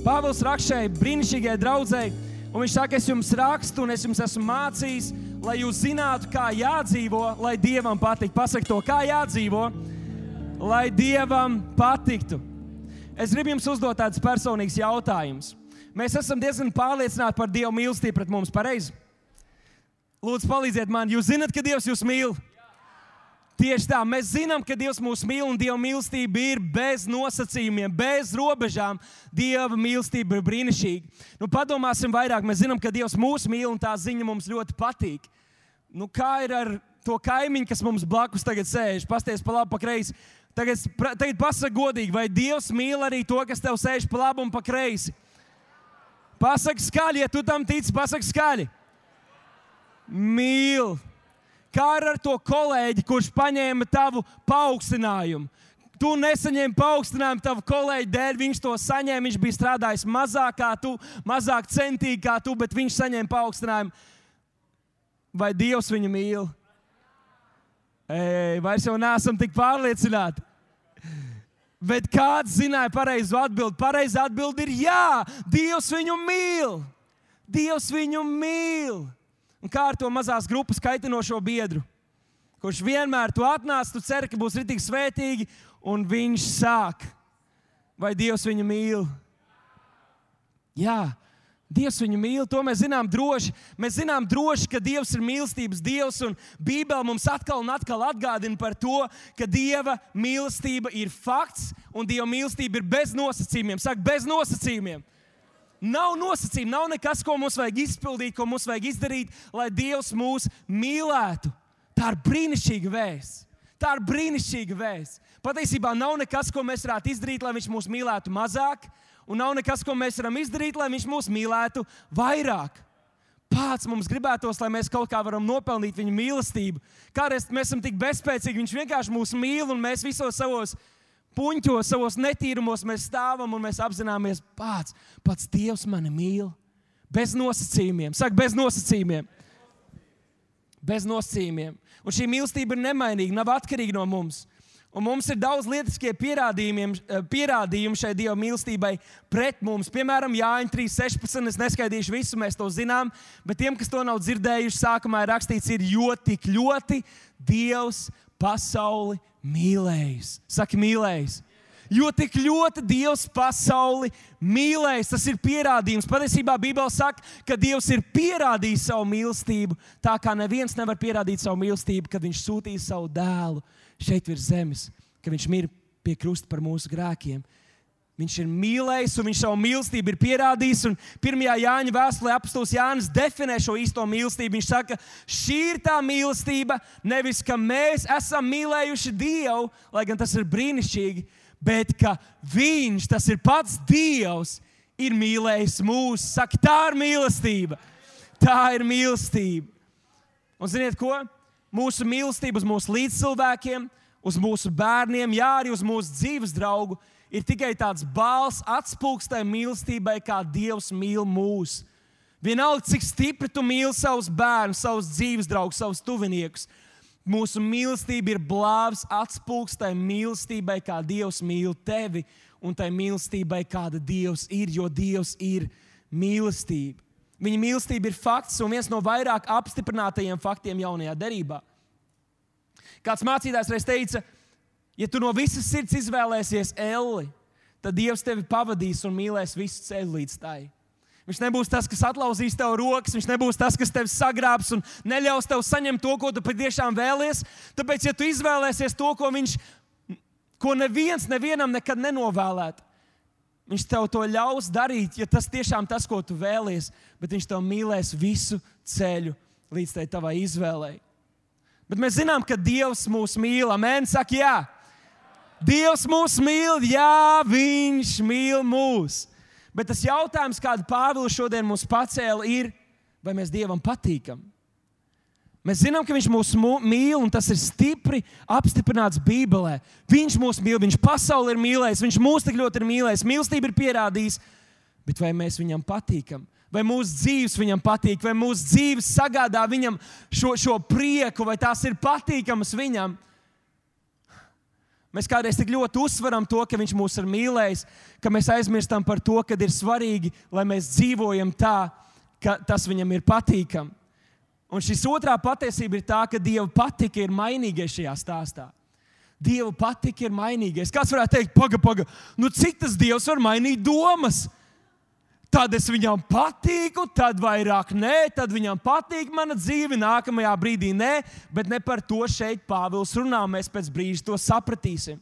Pāvils raksta šai brīnišķīgajai draudzēji, un viņš saka, es jums rakstu, un es jums esmu mācījis, lai jūs zinātu, kā jādzīvo, lai dievam patiktu. Pasak to, kā jādzīvo, lai dievam patiktu. Es gribu jums uzdot tādus personīgus jautājumus. Mēs esam diezgan pārliecināti par Dieva mīlestību pret mums, pareizi? Lūdzu, palīdziet man, jūs zinat, ka Dievs jūs mīl. Tieši tā, mēs zinām, ka Dievs mūs mīl un Dieva mīlestība ir bez nosacījumiem, bez robežām. Dieva mīlestība ir brīnišķīga. Nu, padomāsim vairāk, mēs zinām, ka Dievs mūs mīl un tā ziņa mums ļoti patīk. Nu, kā ir ar to kaimiņu, kas mums blakus tagad sēž? Pasties pa labi, pa kreisi. Tagad, tagad pasaka godīgi, vai Dievs mīl arī to, kas tev sēž pa labi un pa kreisi? Pasaka skaļi, ja tu tam tici, pasaka skaļi. Mīl. Kā ar to kolēģi, kurš paņēma tavu paaugstinājumu? Tu nesaņēmi paaugstinājumu tavu kolēģi dēļ, viņš to saņēma. Viņš bija strādājis mazāk kā tu, mazāk centīgi kā tu, bet viņš saņēma paaugstinājumu. Vai Dievs viņu mīl? Ei, vairs jau neesam tik pārliecināti. Bet kāds zināja pareizo atbildi? Pareizā atbildi ir jā, Dievs viņu mīl. Dievs viņu mīl. Un kā ar to mazās grupas kaitinošo biedru, kurš vienmēr tu atnāc, tu ceri, ka būs ritīgi svētīgi, un viņš sāk. Vai Dievs viņu mīl? Jā, Dievs viņu mīl, to mēs zinām droši. Mēs zinām droši, ka Dievs ir mīlestības Dievs, un Bībele mums atkal un atkal atgādina par to, ka Dieva mīlestība ir fakts, un Dieva mīlestība ir bez nosacījumiem. Saka, bez nosacījumiem. Nav nosacījumu, nav nekas, ko mums vajag izpildīt, ko mums vajag izdarīt, lai Dievs mūs mīlētu. Tā ir brīnišķīga vēsts. Tā ir brīnišķīga vēsts. Patiesībā nav nekas, ko mēs varētu izdarīt, lai Viņš mūs mīlētu mazāk, un nav nekas, ko mēs varam izdarīt, lai Viņš mūs mīlētu vairāk. Pats mums gribētos, lai mēs kaut kā varam nopelnīt Viņa mīlestību. Kādreiz mēs esam tik bezspēcīgi, Viņš vienkārši mūs mīl, un mēs visos savos puņķos, savos netīrumos mēs stāvam un mēs apzināmies, pats, pats Dievs mani mīl. Bez nosacījumiem. Saka, bez nosacījumiem. Bez nosacījumiem. Un šī mīlestība ir nemainīga, nav atkarīga no mums. Un mums ir daudz lietiskie pierādījumi, pierādījumi šai Dieva mīlestībai pret mums. Piemēram, Jāņa 3.16. Es neskaidīšu visu, mēs to zinām, bet tiem, kas to nav dzirdējuši, sākumā ir rakstīts, ir jo tik ļoti Dievs pasauli mīlējis. Saki, mīlējis. Jo tik ļoti Dievs pasauli mīlējis, tas ir pierādījums. Patiesībā Bībelē saka, ka Dievs ir pierādījis savu mīlestību, tā kā neviens nevar pierādīt savu mīlestību, kad Viņš sūtīja savu dēlu šeit virs zemes, ka Viņš mir pie krusta par mūsu grēkiem. Viņš ir mīlējis, un viņš savu mīlestību ir pierādījis. 1. Jāņa vēstulē apstults Jānis definē šo īsto mīlestību. Viņš saka, šī ir tā mīlestība, nevis ka mēs esam mīlējuši Dievu, lai gan tas ir brīnišķīgi, bet ka Viņš, tas ir pats Dievs, ir mīlējis mūs. Saka, tā ir mīlestība. Tā ir mīlestība. Un ziniet ko? Mūsu mīlestība uz mūsu līdzcilvēkiem, uz mūsu bērniem, jā, arī uz mūsu dzīves draugu ir tikai tāds bāls atspūgstai mīlestībai, kā Dievs mīl mūs. Vienalga, cik stipri tu mīli savus bērnus, savus dzīves draugus, savus tuviniekus. Mūsu mīlestība ir blāvs atspūgstai mīlestībai, kā Dievs mīl tevi, un tai mīlestībai, kāda Dievs ir, jo Dievs ir mīlestība. Viņa mīlestība ir fakts un viens no vairāk apstiprinātajiem faktiem jaunajā derībā. Kāds mācītājs reiz teica, Ja tu no visas sirds izvēlēsies elli, tad Dievs tevi pavadīs un mīlēs visu ceļu līdz tai. Viņš nebūs tas, kas atlauzīs tev rokas, viņš nebūs tas, kas tevi sagrābs un neļaus tev saņemt to, ko tu patiešām vēlies. Tāpēc, ja tu izvēlēsies to, ko viņš, ko neviens nevienam nekad nenovēlētu, viņš tev to ļaus darīt, ja tas tiešām tas, ko tu vēlies, bet viņš tev mīlēs visu ceļu līdz tai tavai izvēlei. Bet mēs zinām, ka Dievs mūs mīl. Amen, saka, jā. Dievs mūs mīl, jā, Viņš mīl mūs. Bet tas jautājums, kādu Pāvils šodien mums pacēla, ir, vai mēs Dievam patīkam? Mēs zinām, ka Viņš mūs mīl, un tas ir stipri apstiprināts Bībelē. Viņš mūs mīl, Viņš pasauli ir mīlējis, Viņš mūs tik ļoti ir mīlējis, mīlestība ir pierādījis. Bet vai mēs Viņam patīkam? Vai mūsu dzīves viņam patīk, vai mūsu dzīves sagādā viņam šo, šo prieku, vai tās ir patīkamas viņam? Mēs kādreiz tik ļoti uzsveram to, ka Viņš mūs ir mīlējis, ka mēs aizmirstam par to, ka ir svarīgi, lai mēs dzīvojam tā, ka tas Viņam ir patīkami. Un šis otrā patiesība ir tā, ka Dieva patika ir mainīgais šajā stāstā. Dieva patika ir mainīgais. Kāds varētu teikt, pagaidi, pagaidi, nu cik tas Dievs var mainīt domas? Tad es viņam patīku, tad vairāk nē, tad viņam patīk mana dzīve, nākamajā brīdī nē, bet ne par to šeit Pāvils runā. Mēs pēc brīža to sapratīsim.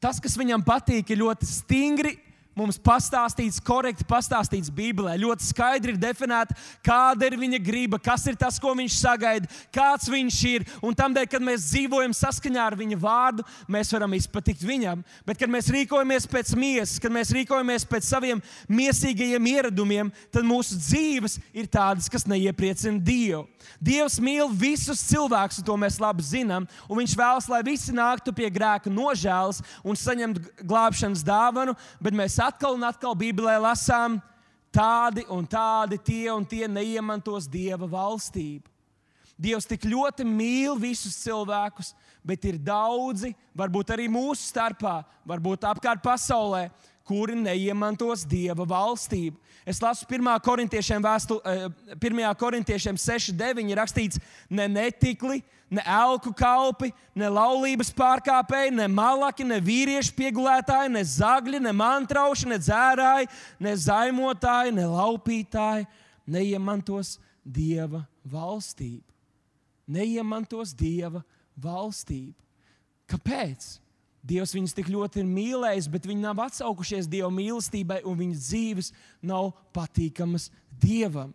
Tas, kas viņam patīk, ir ļoti stingri mums pastāstīts, korekti pastāstīts Bībelē. Ļoti skaidri ir definēta, kāda ir viņa griba, kas ir tas, ko viņš sagaida, kāds viņš ir. Un tādēļ, kad mēs dzīvojam saskaņā ar viņa vārdu, mēs varam izpatikt viņam. Bet, kad mēs rīkojamies pēc miesas, kad mēs rīkojamies pēc saviem miesīgajiem ieradumiem, tad mūsu dzīves ir tādas, kas neiepriecina Dievu. Dievs mīl visus cilvēkus, un to mēs labi zinām. Viņš vēlas, lai visi nāktu pie grēka nožēlas un saņemtu glābšanas dāvanu, bet mēs atkal un atkal Bībelē lasām, tādi un tādi tie un tie neiemantos Dieva valstību. Dievs tik ļoti mīl visus cilvēkus, bet ir daudzi, varbūt arī mūsu starpā, varbūt apkārt pasaulē, kuri neiemantos Dieva valstību. Es lasu 1. korintiešiem, vēstu, 1. Eh, korintiešiem 6,9 ir rakstīts, ne netikli, ne elku kalpi, ne laulības pārkāpēji, ne malaki, ne vīriešu piegulētāji, ne zagļi, ne mantrauši, ne dzērāji, ne zaimotāji, ne laupītāji neiemantos Dieva valstību. Neiemantos Dieva valstību. Kāpēc? Dievs viņus tik ļoti ir mīlējis, bet viņi nav atsaukušies Dieva mīlestībai, un viņas dzīves nav patīkamas Dievam.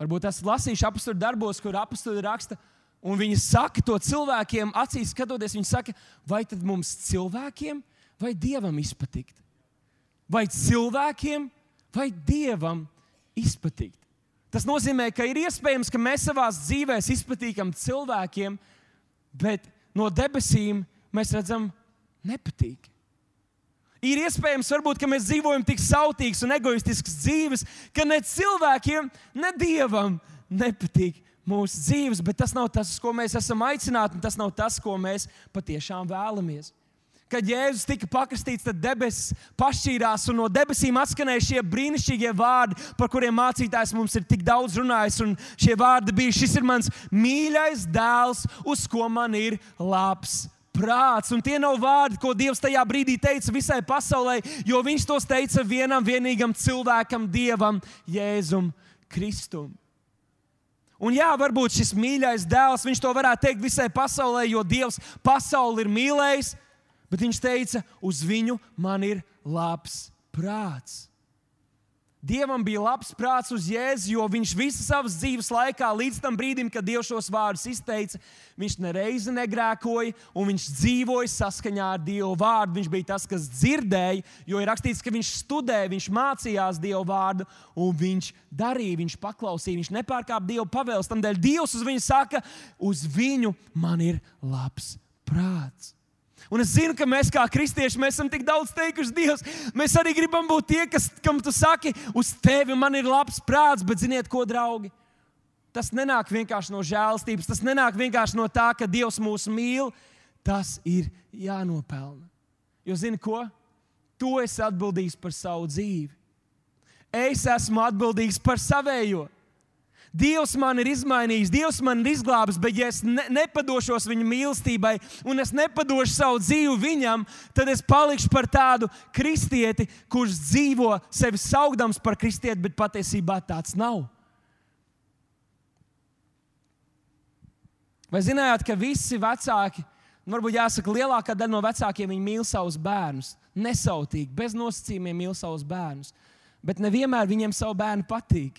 Varbūt esat lasījuši apakstu darbos, kur apakstu raksta, un viņi saka to cilvēkiem, acīs skatoties, viņi saka, vai tad mums cilvēkiem vai Dievam izpatikt? Vai cilvēkiem vai Dievam izpatikt? Tas nozīmē, ka ir iespējams, ka mēs savā dzīvē izpatīkam cilvēkiem, bet no debesīm mēs redzam nepatīk. Ir iespējams, varbūt, ka mēs dzīvojam tik sautīgas un egoistiskas dzīves, ka ne cilvēkiem, ne dievam nepatīk mūsu dzīves, bet tas nav tas, ko mēs esam aicināti, un tas nav tas, ko mēs patiešām vēlamies. Kad Jēzus tika pakristīts, tad debesis pašķīrās, un no debesīm atskanēja šie brīnišķīgie vārdi, par kuriem mācītājs mums ir tik daudz runājis. Un šie vārdi bija: Šis ir mans mīļais dēls, uz ko man ir labs prāts. Un tie nav vārdi, ko Dievs tajā brīdī teica visai pasaulē, jo Viņš tos teica vienam vienīgam cilvēkam, Dievam, Jēzum Kristum. Un jā, varbūt šis mīļais dēls, viņš to varētu teikt visai pasaulē, jo Dievs pasauli ir mīlējis, bet viņš teica, uz viņu man ir labs prāts. Dievam bija labs prāts uz Jēzu, jo viņš visu savas dzīves laikā, līdz tam brīdim, kad Dievs šos vārdus izteica, viņš nereizi negrēkoja un viņš dzīvoja saskaņā ar Dieva vārdu. Viņš bija tas, kas dzirdēja, jo ir rakstīts, ka viņš studēja, viņš mācījās Dieva vārdu un viņš darīja, viņš paklausīja, viņš nepārkāpa Dieva pavēles. Tādēļ Dievs uz viņu saka, uz viņu man ir labs prāts. Un es zinu, ka mēs kā kristieši mēs esam tik daudz teikuši, Dievs, mēs arī gribam būt tie, kas, kam tu saki, uz tevi man ir labs prāts, bet ziniet, ko, draugi? Tas nenāk vienkārši no žēlastības, tas nenāk vienkārši no tā, ka Dievs mūs mīl. Tas ir jānopelna. Jo zini ko? Tu esi atbildīgs par savu dzīvi. Es esmu atbildīgs par savējo. Dievs man ir izmainījis, Dievs man ir izglābis, bet ja es ne, nepadošos viņa mīlestībai un es nepadošu savu dzīvi viņam, tad es palikšu par tādu kristieti, kurš dzīvo sevi saukdams par kristieti, bet patiesībā tāds nav. Vai zinājāt, ka visi vecāki, nu, varbūt jāsaka, lielākā daļa no vecākiem mīl savus bērnus, nesautīgi, bez nosacījumiem mīl savus bērnus, bet nevienmēr viņiem savu bērnu patīk.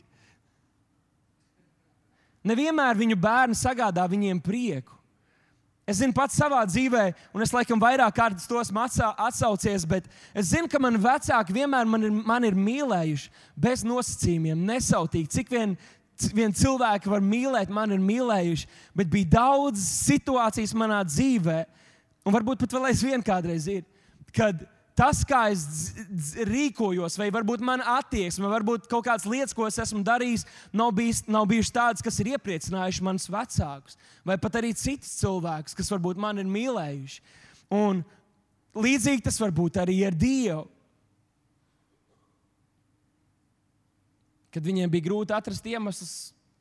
Nevienmēr viņu bērni sagādā viņiem prieku. Es zinu, pats savā dzīvē, un es laikam vairāk kārtas tos atsaucies, bet es zinu, ka mani vecāki vienmēr man ir, man ir mīlējuši bez nosacījumiem, nesautīgi. Cik vien, vien cilvēki var mīlēt, man ir mīlējuši, bet bija daudz situācijas manā dzīvē, un varbūt pat vēl aizvien kādreiz ir, kad tas, kā es rīkojos, vai varbūt mana attieksme, varbūt kaut kādas lietas, ko es esmu darījis, nav, bijis, nav bijušas tādas, kas ir iepriecinājušas manus vecākus, vai pat arī citus cilvēkus, kas varbūt man ir mīlējuši. Un līdzīgi tas var būt arī ar Dievu. Kad viņiem bija grūti atrast iemeslus,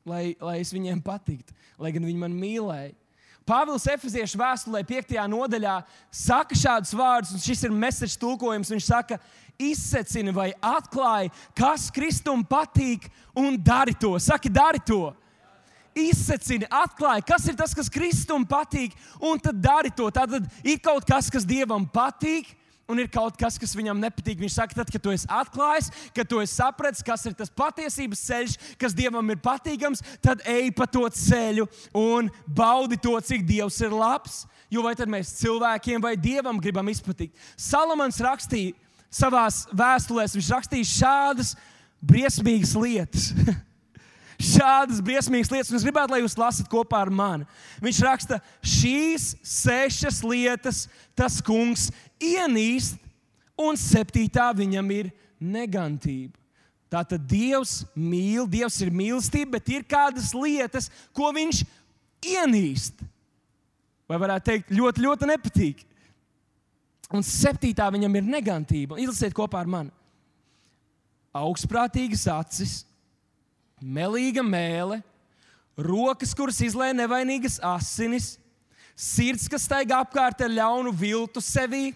lai, lai es viņiem patiktu, lai gan viņi man mīlēja. Pāvils Efeziešu vēstulē, 5. nodaļā, saka šādus vārdus, un šis ir mēsīčs tulkojums. Viņš saka, izsecini vai atklāji, kas Kristum patīk, un dari to. Saki, dari to! Izsecini, atklāji, kas ir tas, kas Kristum patīk, un tad dari to. Tad ir kaut kas, kas Dievam patīk, un ir kaut kas, kas viņam nepatīk. Viņš saka, tad, kad tu esi atklājis, kad tu esi sapratis, kas ir tas patiesības ceļš, kas Dievam ir patīkams, tad ej pa to ceļu un baudi to, cik Dievs ir labs. Jo vai tad mēs cilvēkiem vai Dievam gribam izpatikt? Salamans rakstīja savā vēstulēs, viņš rakstīja šādas briesmīgas lietas. šādas briesmīgas lietas, un es gribētu, lai jūs lasat kopā ar mani. Viņš raksta, šīs sešas lietas tas kungs ienīst, un septītā viņam ir negantība. Tātad Dievs mīl, Dievs ir mīlestība, bet ir kādas lietas, ko viņš ienīst. Vai varētu teikt, ļoti, ļoti nepatīk. Un septītā viņam ir negantība. Izlasiet kopā ar mani. Augstprātīgas acis, melīga mēlē, rokas, kuras izlēja nevainīgas asinis, sirds, kas staigā apkārt ar ļaunu viltu sevī,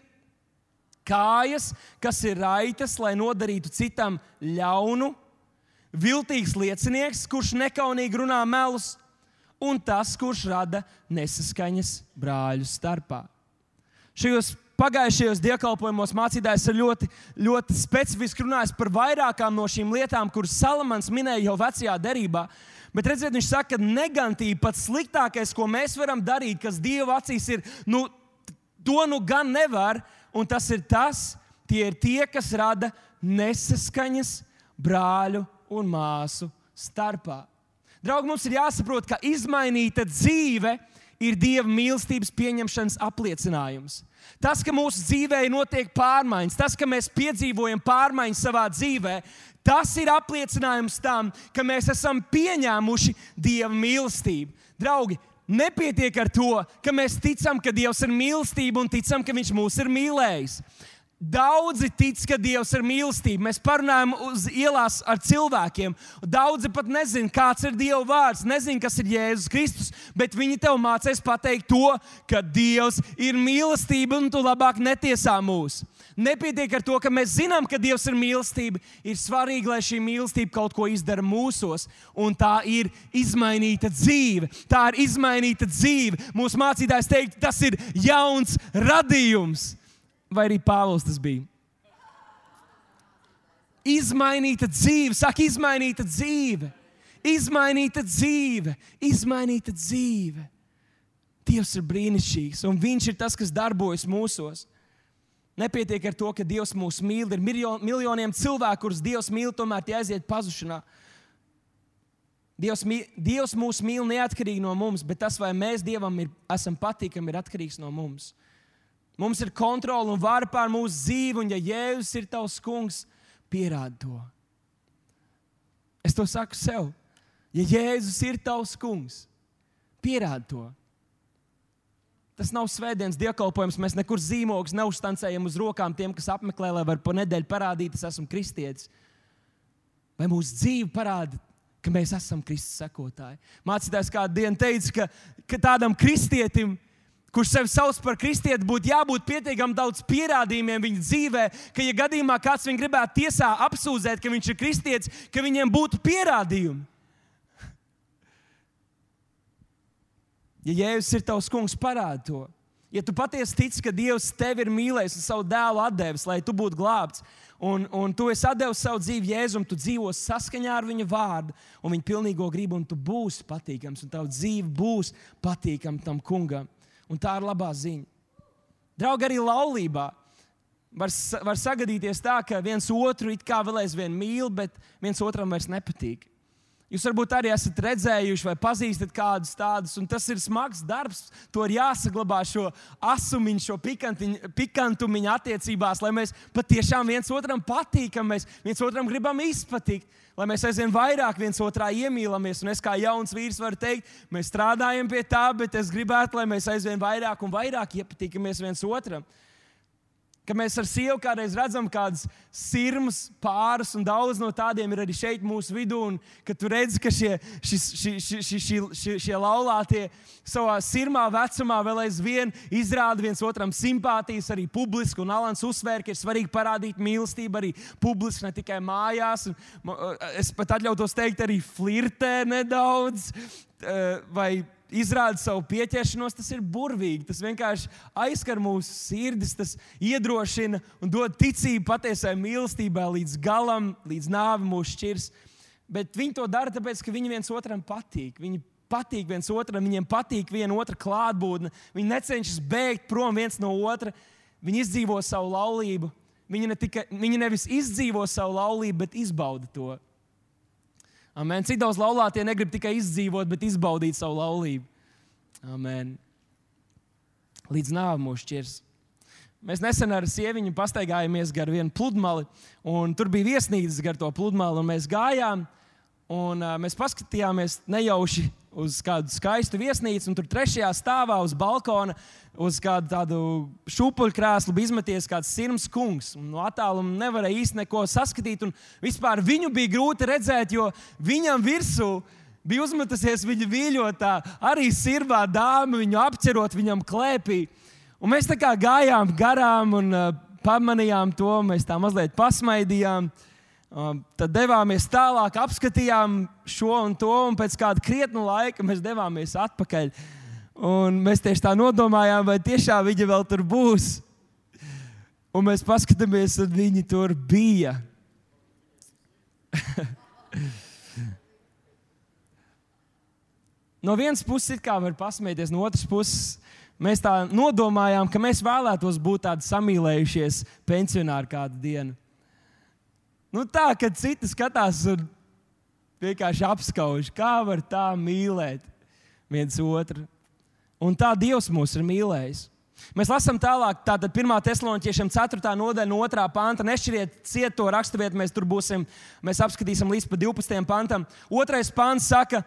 kājas, kas ir raitas, lai nodarītu citam ļaunu, viltīgs liecinieks, kurš nekaunīgi runā melus, un tas, kurš rada nesaskaņas brāļu starpā. Šajos pagājušajos dievkalpojumos mācītājs ir ļoti, ļoti specifiski runājis par vairākām no šīm lietām, kuras Salamans minēja jau vecajā derībā. Bet redziet, viņš saka, ka negantība pats sliktākais, ko mēs varam darīt, kas Dieva acīs ir, nu, to nu gan nevar, un tas ir tas, tie ir tie, kas rada nesaskaņas brāļu un māsu starpā. Draugi, mums ir jāsaprot, ka izmainīta dzīve ir Dieva mīlestības pieņemšanas apliecinājums. Tas, ka mūsu dzīvē notiek pārmaiņas, tas, ka mēs piedzīvojam pārmaiņas savā dzīvē, tas ir apliecinājums tam, ka mēs esam pieņēmuši Dieva mīlestību. Draugi, Nepietiek ar to, ka mēs ticam, ka Dievs ir mīlestība un ticam, ka Viņš mūs ir mīlējis. Daudzi tic, ka Dievs ir mīlestība. Mēs parunājam uz ielās ar cilvēkiem. Daudzi pat nezina, kāds ir Dieva vārds, nezina, kas ir Jēzus Kristus. Bet viņi tev mācīs pateikt to, ka Dievs ir mīlestība un tu labāk netiesā mūs. Nepietiek ar to, ka mēs zinām, ka Dievs ir mīlestība. Ir svarīgi, lai šī mīlestība kaut ko izdara mūsos, un tā ir izmainīta dzīve. Tā ir izmainīta dzīve. Mūsu mācītājs teikt, tas ir jauns radījums. Vai arī Pāvils tas bija? Izmainīta dzīve, saka, izmainīta dzīve, izmainīta dzīve, izmainīta dzīve. Dievs ir brīnišķīgs, un Viņš ir tas, kas darbojas mūsos. Nepietiek ar to, ka Dievs mūs mīl. Ir miljoniem cilvēku, kurus Dievs mīl, tomēr tie aiziet pazušanā. Dievs, mīl, Dievs mūs mīl neatkarīgi no mums, bet tas, vai mēs Dievam ir, esam patīkami, ir atkarīgs no mums. Mums ir kontrole un vara pār mūsu dzīvi, un ja Jēzus ir tavs kungs, pierādi to. Es to saku sev. Ja Jēzus ir tavs kungs, pierādi to. Tas nav svētdienas dievkalpojums. Mēs nekur zīmogus neuzstancējam uz rokām tiem, kas apmeklē, lai varētu pa nedēļu parādīt, es esmu kristietis. Vai mūsu dzīve parāda, ka mēs esam Kristus sekotāji? Mācītājs kādu dienu teica, ka, ka tādam kristietim, kurš sevi sauc par kristieti, būtu jābūt pietiekami daudz pierādījumiem viņa dzīvē, ka, ja gadījumā kāds viņu gribētu tiesā apsūdzēt, ka viņš ir kristietis, ka viņiem būtu pierādījumi. Ja Jēzus ir tavs kungs, parādi to. Ja tu patiesi tici, ka Dievs tevi ir mīlējis un savu dēlu devis, lai tu būtu glābts, un, un tu esi devis savu dzīvi Jēzum, tu dzīvo saskaņā ar viņa vārdu un viņa pilnīgo gribu, un tu būsi patīkams, un tava dzīve būs patīkama tam kungam. Un tā ir labā ziņa. Draugi, arī laulībā var, var sagadīties tā, ka viens otru it kā vēl aizvien mīl, bet viens otram vairs nepatīk. Jūs varbūt arī esat redzējuši vai pazīstat kādus tādus, un tas ir smags darbs. To ir jāsaglabā šo asumiņu, šo pikantumiņu attiecībās, lai mēs patiešām viens otram patīkam, mēs viens otram gribam izpatikt, lai mēs aizvien vairāk viens otrā iemīlamies. Un es kā jauns vīrs varu teikt, mēs strādājam pie tā, bet es gribētu, lai mēs aizvien vairāk un vairāk iepatīkamies viens otram. Ka mēs ar sievu kādreiz redzam kādus sirmus pārus, un daudz no tādiem ir arī šeit mūsu vidū. Kad tu redzi, ka šie, šis, ši, ši, ši, ši, ši, šie laulātie savā sirmā vecumā vēl aizvien izrāda viens otram simpātijas, arī publiski. Un Alans uzsvēra, ka ir svarīgi parādīt mīlestību arī publiski, ne tikai mājās. Un, es pat atļautos teikt, arī flirtē nedaudz. Vai izrāda savu pieķeršanos, tas ir burvīgi. Tas vienkārši aizskar mūsu sirdis, tas iedrošina un dod ticību patiesai mīlestībai līdz galam, līdz nāvi mūs šķirs. Bet viņi to dara tāpēc, ka viņi viens otram patīk. Viņi patīk viens otram, viņiem patīk viena otra klātbūtne. Viņi necenšas bēgt prom viens no otra. Viņi izdzīvo savu laulību. Viņi, ne tikai, viņi nevis izdzīvo savu laulību, bet izbauda to. Amen. Cik daudz laulātie negrib tikai izdzīvot, bet izbaudīt savu laulību. Amen. Līdz nāvei mūs šķirs. Mēs nesen ar sieviņu pastaigājāmies gar vienu pludmali, un tur bija viesnīcas gar to pludmali, un mēs gājām. Un, uh, mēs paskatījāmies nejauši uz kādu skaistu viesnīcu, un tur trešajā stāvā uz balkona, uz kādu tādu šūpuļkrēslu bija izmeties kāds sirds kungs. No attāluma nevarēja īsti neko saskatīt, vispār viņu bija grūti redzēt, jo viņam virsū bija uzmetusies viņa mīļotā, arī sirbā dāma, viņu apcerot viņam klēpī. Un mēs tā kā gājām garām un uh, pamanījām to, mēs tā mazliet pasmaidījām. Uh, tad devāmies tālāk, apskatījām šo un to, un pēc kāda krietna laika mēs devāmies atpakaļ. Un mēs tieši tā nodomājām, vai tiešām viņa vēl tur būs. Un mēs paskatāmies, un viņi tur bija. no vienas puses, kā var pasmieties, no otras puses, mēs tā nodomājām, ka mēs vēlētos būt tādi samīlējušies pensionāri kādu dienu. Nu, tā, kad citi skatās un vienkārši apskauž, kā var tā mīlēt viens otru. Un tā Dievs mūs ir mīlējis. Mēs lasām tālāk, tātad 1. Thessaloniķiešiem 4. nodaļa, no 2. panta. Nešķiriet ciet to raksturvietu, mēs tur būsim, mēs apskatīsim līdz 12. pantam. Otrais pants saka,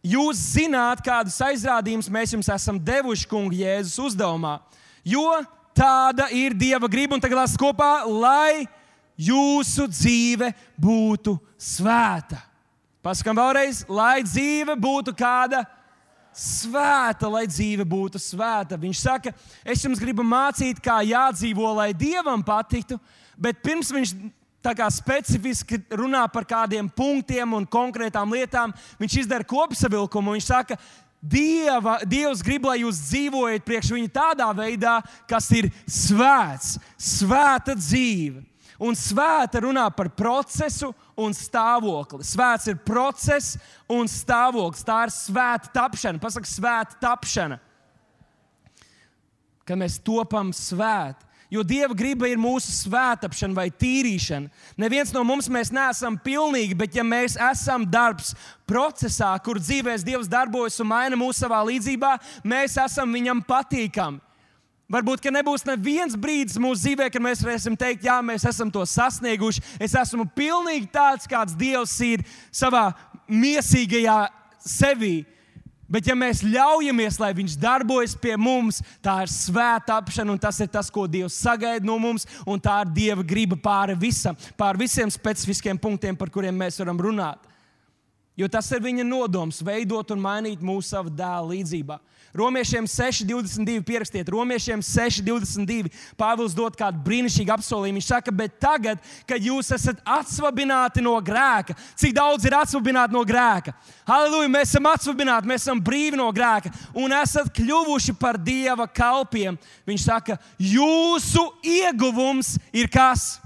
jūs zināt, kādus aizrādījumus mēs jums esam devuši kungu Jēzus uzdevumā. Jo tāda ir Dieva griba, un tagad lasām kopā, lai jūsu dzīve būtu svēta. Pasakām vēlreiz, lai dzīve būtu kāda svēta, lai dzīve būtu svēta. Viņš saka, es jums gribu mācīt, kā jādzīvo, lai dievam patiktu, bet pirms viņš specifiski runā par kādiem punktiem un konkrētām lietām, viņš izdara kopsavilkumu. Viņš saka, Dieva, Dievs grib, lai jūs dzīvojat priekš viņa tādā veidā, kas ir svēts, svēta dzīve. Un svēta runā par procesu un stāvokli. Svēts ir process un stāvoklis. Tā ir svēta tapšana. Pasaka, svēta tapšana. Kad mēs topam svēti. Jo Dieva griba ir mūsu svētāpšana vai tīrīšana. Neviens no mums neesam pilnīgi, bet ja mēs esam darbs procesā, kur dzīvēs Dievs darbojas un maina mūsu savā līdzībā, mēs esam viņam patīkami. Varbūt, ka nebūs neviens brīdis mūsu dzīvē, kad mēs varēsim teikt, jā, mēs esam to sasnieguši. Es esmu pilnīgi tāds, kāds Dievs ir savā mīsīgajā sevī. Bet, ja mēs ļaujamies, lai Viņš darbojas pie mums, tā ir svēta apšana, un tas ir tas, ko Dievs sagaida no mums, un tā ir Dieva griba pāri visam, pāri visiem specifiskiem punktiem, par kuriem mēs varam runāt. Jo tas ir Viņa nodoms, veidot un mainīt mūsu savu dēlu līdzībā. Romiešiem 6,22 pierakstiet, Romiešiem 6,22. Pāvils dod kādu brīnišķīgu apsolījumu. Viņš saka, bet tagad, kad jūs esat atsvabināti no grēka, cik daudz ir atsvabināti no grēka? Halleluja, mēs esam atsvabināti, mēs esam brīvi no grēka un esat kļuvuši par dieva kalpiem. Viņš saka, jūsu ieguvums ir kas?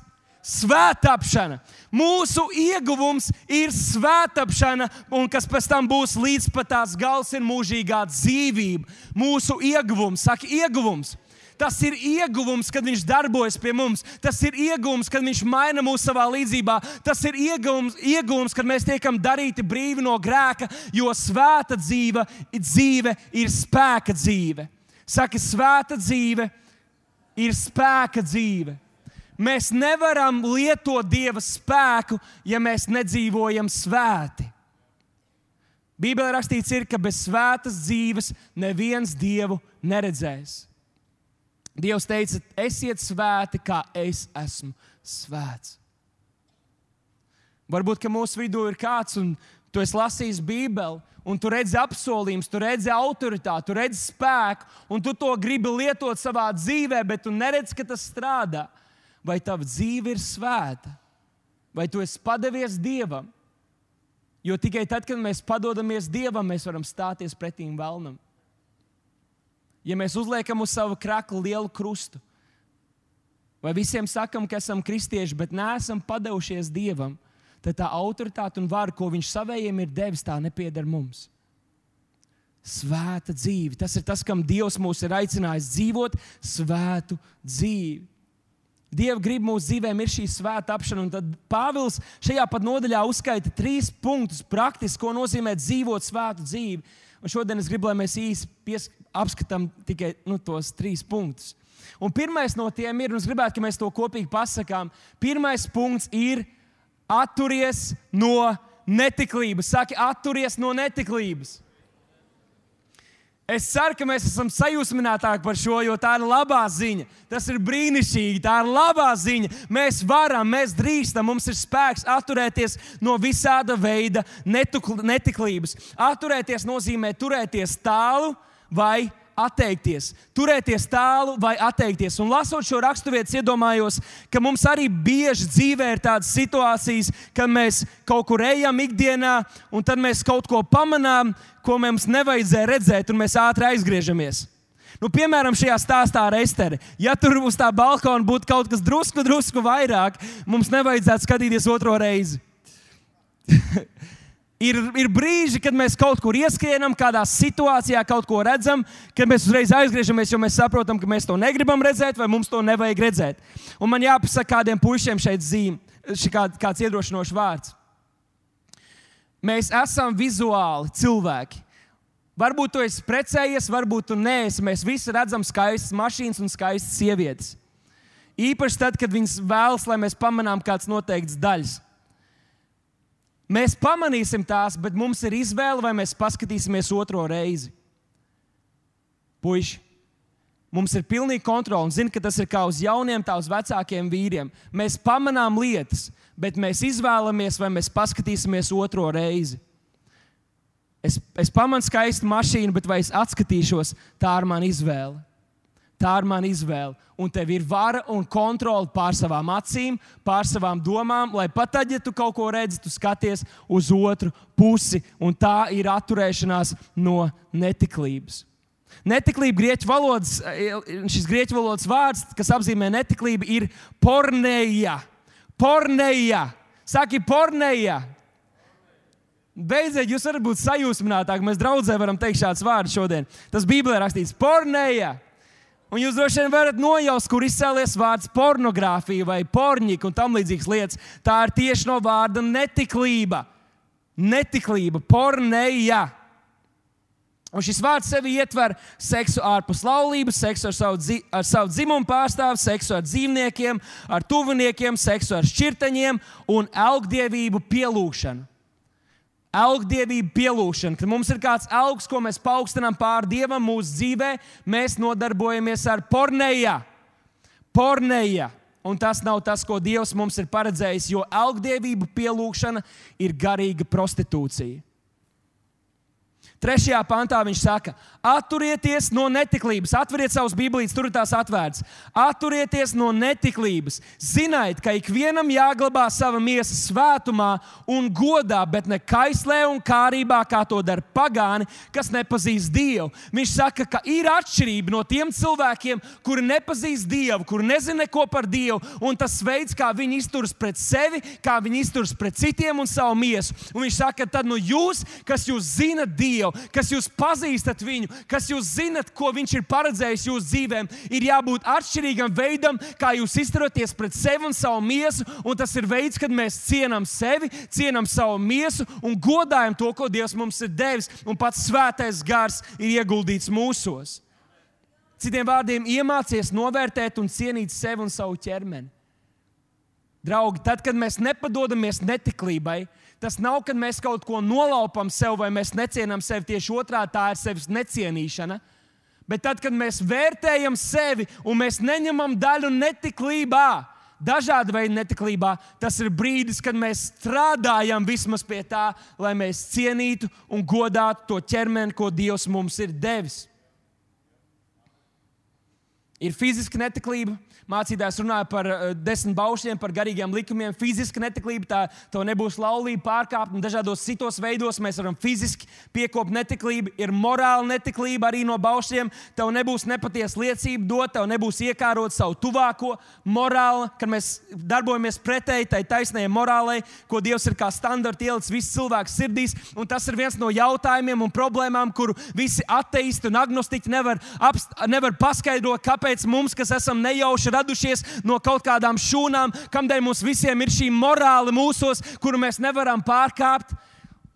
Svētāpšana. Mūsu ieguvums ir svētāpšana, un kas pēc tam būs līdz pat tās gals, ir mūžīgā dzīvība. Mūsu ieguvums, saka, ieguvums. Tas ir ieguvums, kad Viņš darbojas pie mums. Tas ir ieguvums, kad Viņš maina mūs savā līdzībā. Tas ir ieguvums, ieguvums kad mēs tiekam darīti brīvi no grēka, jo svēta dzīve, dzīve ir spēka dzīve. Saka, svēta dzīve ir spēka dzīve. Mēs nevaram lietot Dieva spēku, ja mēs nedzīvojam svēti. Bībelē rakstīts, ir, ka bez svētas dzīves neviens Dievu neredzēs. Dievs teica, esiet svēti, kā es esmu svēts. Varbūt, mūsu vidū ir kāds, un tu esi lasījis Bībeli, un tu redzi apsolījumus, tu redzi autoritāti, tu redzi spēku, un tu to gribi lietot savā dzīvē, bet tu neredzi, ka tas strādā. Vai tava dzīve ir svēta, vai tu esi padevies Dievam? Jo tikai tad, kad mēs padodamies Dievam, mēs varam stāties pretīm vēlnam. Ja mēs uzliekam uz savu kraklu lielu krustu, vai visiem sakam, ka esam kristieši, bet neesam padevušies Dievam, tad tā autoritāte un vara, ko Viņš savējiem ir devis, tā nepieder mums. Svēta dzīve. Tas ir tas, kam Dievs mūs ir aicinājis dzīvot svētu dzīvi. Dieva grib mūsu dzīvēm ir šī svēta apšana, un tad Pāvils šajā pat nodaļā uzskaita trīs punktus, praktiski, ko nozīmē dzīvot svētu dzīvi. Un šodien es gribu, lai mēs īsi apskatām tikai nu, tos trīs punktus. Un pirmais no tiem ir, un es gribētu, lai mēs to kopīgi pasakām, pirmais punkts ir atturies no netiklības. Saki, atturies no netiklības. Es ceru, ka mēs esam sajūsminātāki par šo, jo tā ir labā ziņa. Tas ir brīnišķīgi, tā ir labā ziņa. Mēs varam, mēs drīkstam, mums ir spēks atturēties no visāda veida netiklības. Atturēties nozīmē turēties tālu vai atteikties, turēties tālu vai atteikties. Un lasot šo raksturvietu, iedomājos, ka mums arī bieži dzīvē ir tādas situācijas, kad mēs kaut kur ejam ikdienā, un tad mēs kaut ko pamanām, ko mums nevajadzēja redzēt, un mēs ātri aizgriežamies. Nu, piemēram, šajā stāstā ar Esteri. Ja tur uz tā balkona būtu kaut kas drusku, drusku vairāk, mums nevajadzētu skatīties otro reizi. Ir, ir brīži, kad mēs kaut kur ieskrienam, kādā situācijā kaut ko redzam, kad mēs uzreiz aizgriežamies, jo mēs saprotam, ka mēs to negribam redzēt, vai mums to nevajag redzēt. Un man jāpasaka kādiem puišiem šeit zīme, kā, kāds iedrošinošs vārds. Mēs esam vizuāli cilvēki. Varbūt tu esi precējies, varbūt tu neesi. Mēs visi redzam skaistas mašīnas un skaistas sievietes. Īpaši tad, kad viņas vēlas, lai mēs pamanām kādas noteiktas daļas. Mēs pamanīsim tās, bet mums ir izvēle, vai mēs paskatīsimies otro reizi. Puisši, mums ir pilnīga kontrole zinu, ka tas ir kā uz jauniem, tā uz vecākiem vīriem. Mēs pamanām lietas, bet mēs izvēlamies, vai mēs paskatīsimies otro reizi. Es, es pamanu skaistu mašīnu, bet vai es atskatīšos, tā ir mana izvēle. Tā ir mana izvēle. Un tev ir vara un kontrole pār savām acīm, pār savām domām, lai pat tad, ja tu kaut ko redzi, tu skaties uz otru pusi. Un tā ir atturēšanās no netiklības. Netiklība grieķu valodas, šis grieķu valodas vārds, kas apzīmē netiklību, ir porneja. Porneja. Saki, porneja. Beidziet, jūs varat būt sajūsminātāki. Mēs draudzē varam teikt šādus vārdus šodien. Tas Bībelē rakstīts porneja. Un jūs droši vien varat nojaust, kur izcēlies vārds pornogrāfija vai porņika un tam līdzīgas lietas. Tā ir tieši no vārda netiklība. Netiklība, porneja. Un šis vārds sevi ietver seksu ārpus laulības, seksu ar savu, dzi, ar savu dzimumu pārstāvu, seksu ar dzīvniekiem, ar tuviniekiem, seksu ar šķirteņiem un augdievību pielūgšanu. Elgdievība pielūšana, kad mums ir kāds augs, ko mēs paaugstinām pār dievam mūsu dzīvē, mēs nodarbojamies ar porneja. Porneja. Un tas nav tas, ko Dievs mums ir paredzējis, jo elgdievība pielūgšana ir garīga prostitūcija. Trešajā pantā viņš saka, atturieties no netiklības. Atveriet savus bībelītes, tur ir tās atvērtas. Atturieties no netiklības. Ziniet, ka ikvienam jāglabā sava miesa svētumā un godā, bet ne kaislē un kārībā, kā to dara pagāni, kas nepazīst Dievu. Viņš saka, ka ir atšķirība no tiem cilvēkiem, kuri nepazīst Dievu, kuri nezina neko par Dievu, un tas veids, kā viņi izturas pret sevi, kā viņi izturas pret citiem un savu miesu. Un viņš saka, tad nu jūs, kas jūs zinat Dievu, Dievu, kas jūs pazīstat viņu, kas jūs zinat, ko viņš ir paredzējis jūsu dzīvēm, ir jābūt atšķirīgam veidam, kā jūs izturaties pret sevi un savu miesu. Un tas ir veids, kad mēs cienām sevi, cienām savu miesu un godājam to, ko Dievs mums ir devis. Un pats svētais gars ir ieguldīts mūsos. Citiem vārdiem, iemācies novērtēt un cienīt sevi un savu ķermeni. Draugi, tad, kad mēs nepadodamies netiklībai, tas nav, kad mēs kaut ko nolaupam sev vai mēs necienām sevi. Tieši otrādi tā ir sevis necienīšana. Bet tad, kad mēs vērtējam sevi un mēs neņemam daļu netiklībā, dažādu veidu netiklībā, tas ir brīdis, kad mēs strādājam vismaz pie tā, lai mēs cienītu un godātu to ķermeni, ko Dievs mums ir devis. Ir fiziska netiklība, mācītājs runāja par uh, desmit baušļiem, par garīgiem likumiem. Fiziska netiklība, tā to nebūs laulība, pārkāpuma. Dažādos citos veidos mēs varam fiziski piekopt netiklību. Ir morāla netiklība arī no baušļiem. Tev nebūs nepatiesa liecība dot, tev nebūs iekārot savu tuvāko morāli, kad mēs darbojamies pretēji tai taisnējai morālei, ko Dievs ir kā standarta ielicis visu cilvēku sirdīs. Un tas ir viens no jautājumiem un problēmām, kuru visi ateisti un agnostiķi nevar, nevar paskaidrot, kāpēc mums, kas esam nejauši radušies no kaut kādām šūnām, kamdēļ mums visiem ir šī morāla mūsos, kuru mēs nevaram pārkāpt.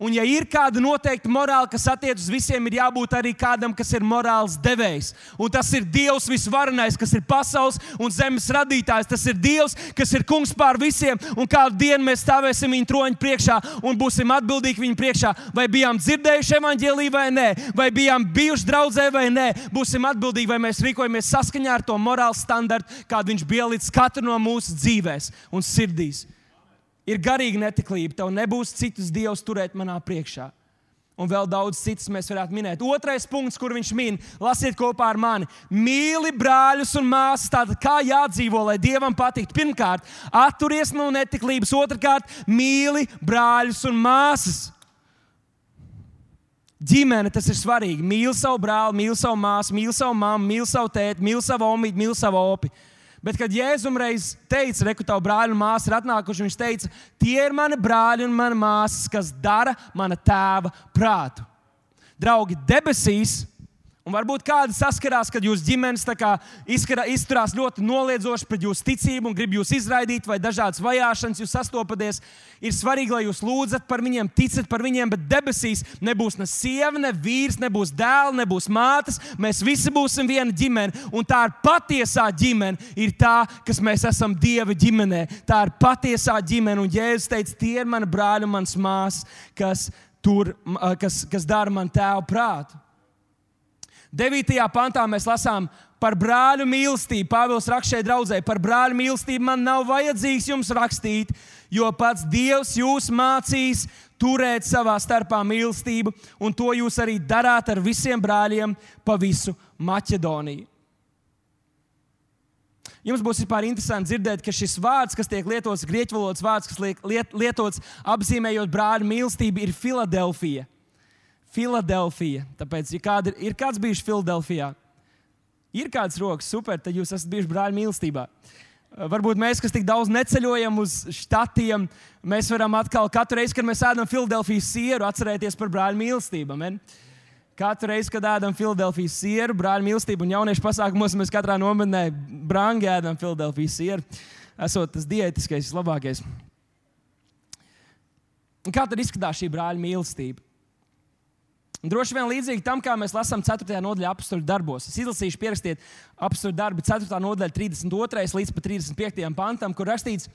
Un, ja ir kāda noteikta morāla, kas attiecas uz visiem, ir jābūt arī kādam, kas ir morāls devējs. Un tas ir Dievs visvarenais, kas ir pasaules un zemes radītājs. Tas ir Dievs, kas ir kungs pār visiem. Un kādu dienu mēs stāvēsim viņa troņa priekšā un būsim atbildīgi viņa priekšā. Vai bijām dzirdējuši evaņģēlīju vai nē, vai bijām bijuši draudzē vai nē, būsim atbildīgi, vai mēs rīkojamies saskaņā ar to morālu standartu, kādu viņš bija līdz katru no mūsu dzīvēm un sirdīs ir garīga netiklība, tev nebūs citus dievus turēt manā priekšā. Un vēl daudz citas mēs varētu minēt. Otrais punkts, kur viņš min, lasiet kopā ar mani. Mīli brāļus un māsas. Tātad, kā jādzīvo, lai dievam patiktu? Pirmkārt, atturies no netiklības. Otrakārt, mīli brāļus un māsas. Ģimene tas ir svarīgi. Mīli savu brāli, mīli savu māsu, mīli savu mammu, mīli savu tēti, mīli savu omīti, mīli savu opi. Bet, kad Jēzus reiz teica, reku, tavu brāļu un māsu ir atnākuši, viņš teica, tie ir mani brāļi un mana māsas, kas dara mana tēva prātu. Draugi, debesīs Un varbūt kādi saskarās, kad jūsu ģimenes izskara, izturās ļoti noliedzoši pret jūsu ticību un grib jūs izraidīt, vai dažādas vajāšanas jūs sastopaties. Ir svarīgi, lai jūs lūdzat par viņiem, ticat par viņiem, bet debesīs nebūs ne sieva, ne vīrs, nebūs dēls, nebūs mātes. Mēs visi būsim viena ģimene. Un tā ir patiesā ģimene, ir tā, kas mēs esam Dieva ģimenē. Tā ir patiesā ģimene. Un Jēzus teica, tie ir mani brāļi un mans māsas, kas, tur, kas, kas dara man tēvu prātu. 9. pantā mēs lasām par brāļu mīlestību. Pāvils raksta šeit draudzē, par brāļu mīlestību man nav vajadzīgs jums rakstīt, jo pats Dievs jūs mācīs turēt savā starpā mīlestību, un to jūs arī darāt ar visiem brāļiem pa visu Maķedoniju. Jums būs vispār interesanti dzirdēt, ka šis vārds, kas tiek lietots, grieķu valodas vārds, kas liek, liet, lietots apzīmējot brāļu mīlestību, ir Filadelfija. Filadelfija. Tāpēc, ja kāda, ir kāds bijis Filadelfijā, ir kāds rokas, super, tad jūs esat bijuši brāļi mīlestībā. Uh, varbūt mēs, kas tik daudz neceļojam uz štatiem, mēs varam atkal katru reizi, kad mēs ēdam Filadelfijas sieru, atcerēties par brāļu mīlestību. Amen? Katru reizi, kad ēdam Filadelfijas sieru, brāļu mīlestību un jauniešu pasākumos, mēs katrā nometnē brangi ēdam Filadelfijas sieru. Esot tas diētiskais, vislabākais. Un kā tad izskatās šī brāļa mīlestība? Un droši vien līdzīgi tam, kā mēs lasām 4. nodaļā apakstuļu darbos. Es izlasīšu, pierakstiet apakstuļu darbu 4. nodaļa, 32. līdz 35. pantam, kur rakstīts,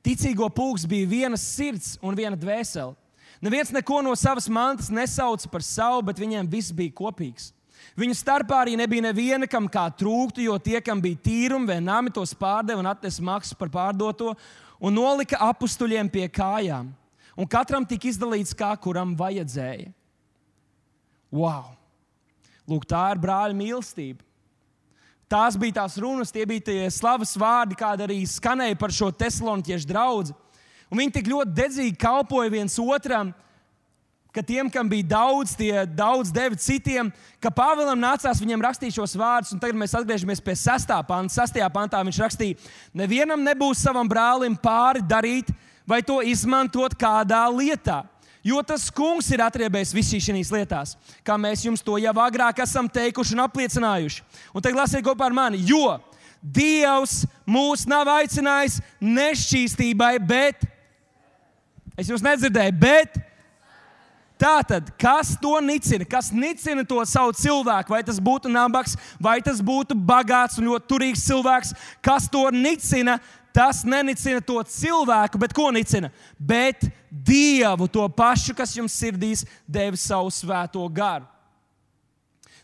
ticīgo pulks bija viena sirds un viena dvēsele. Neviens neko no savas mantas nesauca par savu, bet viņiem viss bija kopīgs. Viņu starpā arī nebija neviena, kam kā trūktu, jo tie, kam bija tīrumi vai nami, tos pārdeva un atnesa maksu par pārdoto un nolika apstuļiem pie kājām. Un katram tika izdalīts, kā kuram vajadzēja. Wow! Lūk, tā ir brāļa mīlestība. Tās bija tās runas, tie bija tie slavas vārdi, kāda arī skanēja par šo tesloniķiešu draugu. Un viņi tik ļoti dedzīgi kalpoja viens otram, ka tiem, kam bija daudz, tie daudz deva citiem, ka Pāvēlam nācās viņam rakstīt šos vārdus. Un tagad mēs atgriežamies pie 6. panta. 6. pantā viņš rakstīja, nevienam nebūs savam brālim pāri darīt vai to izmantot kādā lietā Jo tas kungs ir atriebējis visīs šīs lietās, kā mēs jums to jau agrāk esam teikuši un apliecinājuši. Un tagad lasiet kopā ar mani, jo Dievs mūs nav aicinājis nešķīstībai, bet es jūs nedzirdēju, bet Tātad, kas to nicina? Kas nicina to savu cilvēku? Vai tas būtu nabaks, vai tas būtu bagāts un ļoti turīgs cilvēks? Kas to nicina? Tas nenicina to cilvēku, bet ko nicina? Bet Dievu, to pašu, kas jums sirdīs, devis savu svēto garu.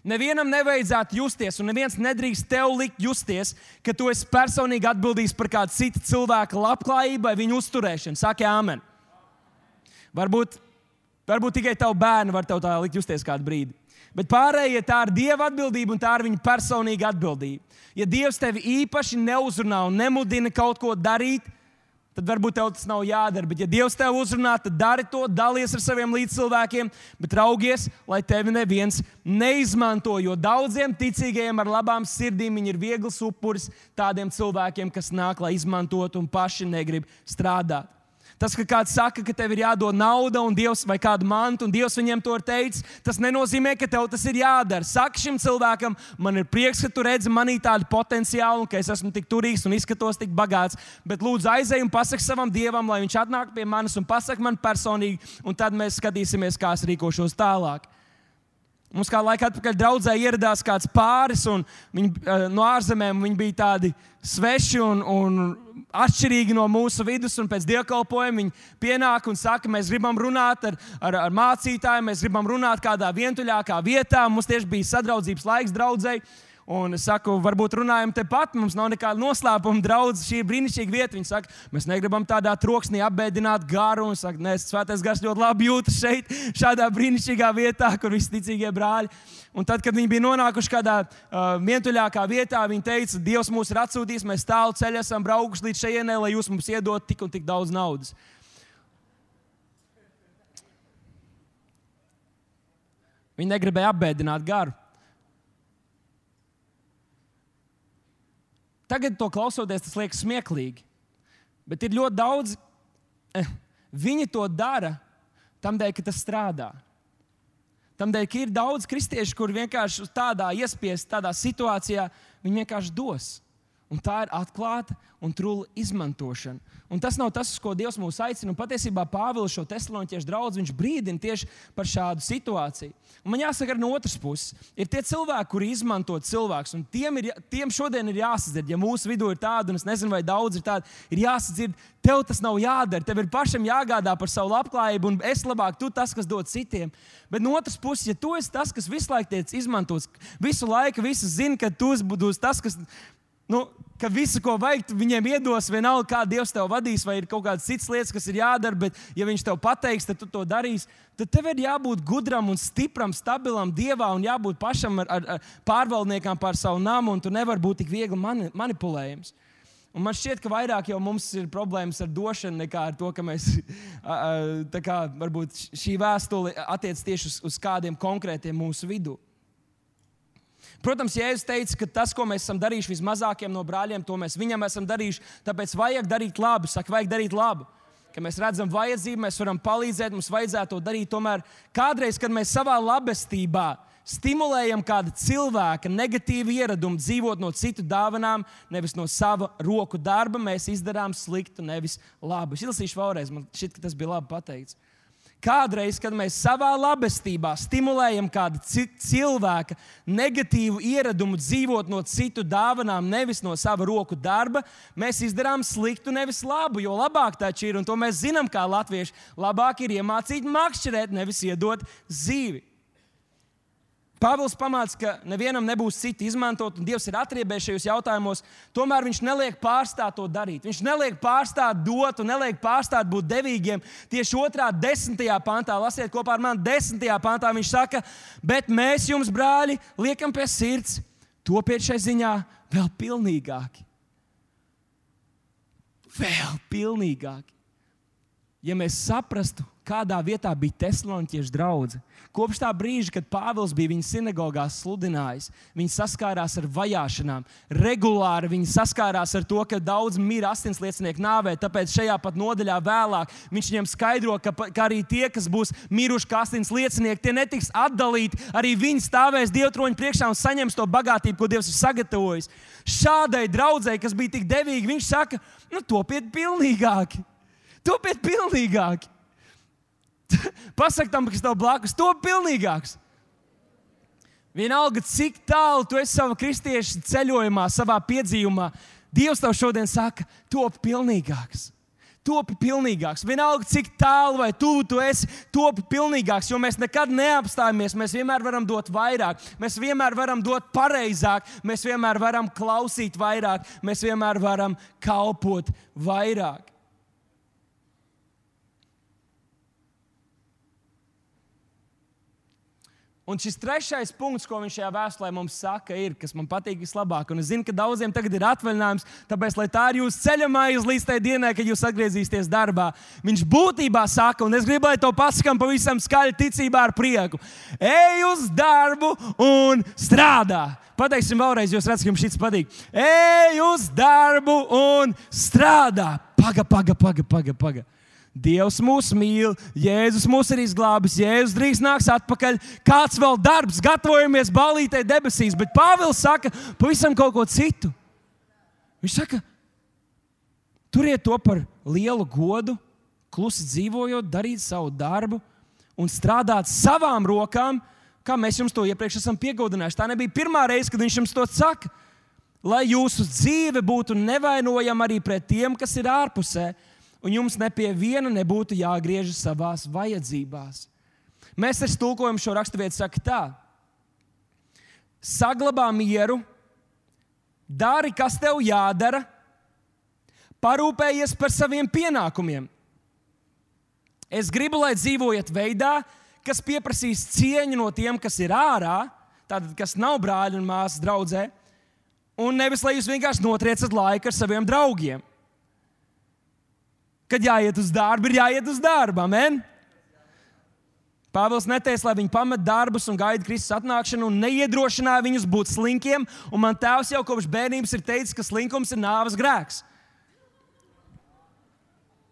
Nevienam nevajadzētu justies, un neviens nedrīkst tev likt justies, ka tu esi personīgi atbildīgs par kādu citu cilvēku labklājību vai viņu uzturēšanu. Saki, Āmen. Varbūt Varbūt tikai tavu bērnu var tā likt justies kādu brīdi. Bet pārējie tā ir Dieva atbildība un tā ir viņa personīga atbildība. Ja Dievs tevi īpaši neuzrunā un nemudina kaut ko darīt, tad varbūt tev tas nav jādara. Bet, ja Dievs tev uzrunā, tad dari to, dalies ar saviem līdzcilvēkiem, bet raugies, lai tevi neviens neizmanto. Jo daudziem ticīgajiem ar labām sirdīm ir viegls upuris tādiem cilvēkiem, kas nāk, lai izmantotu un paši negrib strādāt. Tas, ka kāds saka, ka tev ir jādod nauda un Dievs vai kādu mantu, un Dievs viņiem to ir teicis, tas nenozīmē, ka tev tas ir jādara. Saka šim cilvēkam, man ir prieks, ka tu redzi manī tādu potenciālu, un ka es esmu tik turīgs un izskatos tik bagāts. Bet lūdzu, aizej un pasaki savam Dievam, lai viņš atnāk pie manis un pasaki man personīgi, un tad mēs skatīsimies, kā es rīkošos tālāk. Mums kā laika atpakaļ draudzē ieradās kāds pāris, viņi, uh, no ārzemēm viņi bija tādi sveši un, un atšķirīgi no mūsu vidus, pēc dievkalpojuma viņi pienāk un saka, mēs gribam runāt ar, ar, ar mācītājiem, mēs gribam runāt kādā vientuļākā vietā. Mums tieši bija sadraudzības laiks draudzēji. Un es saku, varbūt runājam tepat, mums nav nekāda noslēpuma. Draudzes, šī ir brīnišķīga vieta. Viņi saka, mēs negribam tādā troksnī apbēdināt garu. Un saka, nē, svētais gars ļoti labi jūtas šeit, šādā brīnišķīgā vietā, kur visi ticīgie brāļi. Un tad, kad viņi bija nonākuši kādā uh, vientuļākā vietā, viņi teica, Dievs mūs ir atsūtījis, mēs tālu ceļu esam braukuši līdz šejienei, lai jūs mums iedot tik un tik daudz naudas. Viņi negribēja apbēdināt garu. Tagad to klausoties, tas liekas smieklīgi. Bet ir ļoti daudz, eh, viņi to dara tam dēļ, ka tas strādā. Tam dēļ, ka ir daudz kristiešu, kur vienkārši tādā iespiest, tādā situācijā, viņi vienkārši dos. Un tā ir atklāta un trūla izmantošana. Un tas nav tas, uz ko Dievs mūs aicina. Un patiesībā Pāvils šo tesloniķiešu draugu brīdina tieši par šādu situāciju. Un man jāsaka, no otras puses, ir tie cilvēki, kuri izmanto cilvēkus. Tiem, ir, tiem šodien ir jāsadzird, ja mūsu vidū ir tādi, un es nezinu, vai daudz ir tādi, ir jāsadzird, tev tas nav jādara. Tev ir pašam jāgādā par savu labklājību, un es labāk tu tas, kas dod citiem. Bet no otras puses, ja tu esi tas, kas visu laiku tiek izmantots, visu laiku visi zina, ka tu esi tas, kas nu, ka visu, ko vajag, viņiem iedos, vienalga, kā Dievs tev vadīs, vai ir kaut kādas citas lietas, kas ir jādara, bet, ja Viņš tev pateiks, tad tu to darīsi. Tad tev ir jābūt gudram un stipram, stabilam Dievā un jābūt pašam ar, ar, ar pārvaldniekam pār savu namu, un tu nevari būt tik viegli mani, manipulējams. Un man šķiet, ka vairāk jau mums ir problēmas ar došanu nekā ar to, ka mēs kā, varbūt šī vēstule attiecas tieši uz, uz kādiem konkrētiem mūsu vidū. Protams, Jēzus teica, ka tas, ko mēs esam darījuši vismazākiem no brāļiem, to mēs viņam esam darījuši. Tāpēc vajag darīt labu, saka, vajag darīt labu. Kad mēs redzam vajadzību, mēs varam palīdzēt, mums vajadzētu to darīt. Tomēr kādreiz, kad mēs savā labestībā stimulējam kādu cilvēku negatīvu ieradumu dzīvot no citu dāvanām, nevis no sava roku darba, mēs izdarām sliktu, nevis labu. Es izlasīšu vēlreiz, man šķiet, ka tas bija labi pateikts. Kādreiz, kad mēs savā labestībā stimulējam kādu cilvēku negatīvu ieradumu dzīvot no citu dāvanām, nevis no sava roku darba, mēs izdarām sliktu, nevis labu. Jo labāk taču ir, un to mēs zinām, kā latvieši, labāk ir iemācīt makšķerēt, nevis iedot dzīvi. Pāvils pamāca, ka nevienam nebūs citi izmantot, un Dievs ir atriebējis šajos jautājumos. Tomēr viņš neliek pārstāt to darīt. Viņš neliek pārstāt dot, un neliek pārstāt būt devīgiem. Tieši otrā, desmitajā pantā, lasiet kopā ar mani, desmitajā pantā viņš saka, bet mēs jums, brāļi, liekam pie sirds, topiet šai ziņā vēl pilnīgāki. Vēl pilnīgāki. Ja mēs saprastu, kādā vietā bija Thessaloniķiešu draudzene. Kopš tā brīža, kad Pāvils bija viņa sinagogā sludinājis, viņi saskārās ar vajāšanām. Regulāri viņi saskārās ar to, ka daudz mira asinsliecinieku nāvē. Tāpēc šajā pat nodaļā vēlāk viņš viņiem skaidro, ka, ka arī tie, kas būs miruši kā asinsliecinieki, tie netiks atdalīti. Arī viņi stāvēs Dievtroņa priekšā un saņems to bagātību, ko Dievs ir sagatavojis. Šādai draudzēji, kas bija tik devīgi, viņš saka, nu, topiet pilnīgāki. Topiet pilnīgāk. Pasakt tam, kas tev blakus, to pilnīgāks. Vienalga, cik tālu tu esi savā kristiešu ceļojumā, savā piedzīvumā, Dievs tev šodien saka, top pilnīgāks. Topi pilnīgāks. Vienalga, cik tālu vai tuvu tu esi, topi pilnīgāks. Jo mēs nekad neapstājamies. Mēs vienmēr varam dot vairāk, mēs vienmēr varam dot pareizāk, mēs vienmēr varam klausīt vairāk, mēs vienmēr varam kalpot vairāk. Un šis trešais punkts, ko viņš šajā vēstulē mums saka, ir, kas man patīk vislabāk. Un es zinu, ka daudziem tagad ir atvaļinājums, tāpēc, lai tā ir jūsu ceļamais līdz tai dienai, kad jūs atgriezīsieties darbā. Viņš būtībā saka, un es gribu, lai to pasakām pavisam skaļi, ticībā ar prieku. Ej uz darbu un strādā! Pateiksim vēlreiz, jūs redzat, ka jums šis patīk. Ej uz darbu un strādā! Paga, paga, paga, paga! paga. Dievs mūs mīl, Jēzus mūs ir izglābis, Jēzus drīz nāks atpakaļ. Kāds vēl darbs, gatavojamies balītē debesīs, bet Pāvils saka pavisam kaut ko citu. Viņš saka, turiet to par lielu godu, klusi dzīvojot, darīt savu darbu un strādāt savām rokām, kā mēs jums to iepriekš esam piegodinājuši. Tā nebija pirmā reize, kad viņš jums to saka. Lai jūsu dzīve būtu nevainojama arī pret tiem, kas ir ārpusē, un jums ne pie viena nebūtu jāgriežas savās vajadzībās. Mēs ar stulkojumu šo raksturvietu sakām tā: saglabā mieru, dari, kas tev jādara, parūpējies par saviem pienākumiem. Es gribu, lai dzīvojat veidā, kas pieprasīs cieņu no tiem, kas ir ārā, tātad, kas nav brāļi un māsas draudzē, un nevis lai jūs vienkārši notriecat laiku ar saviem draugiem. Kad jāiet uz darbu, ir jāiet uz darbu. Amen. Pāvils neteica, lai viņi pamet darbus un gaida Kristus atnākšanu, un neiedrošināja viņus būt slinkiem. Man tēvs jau kopš bērnības ir teicis, ka slinkums ir nāves grēks.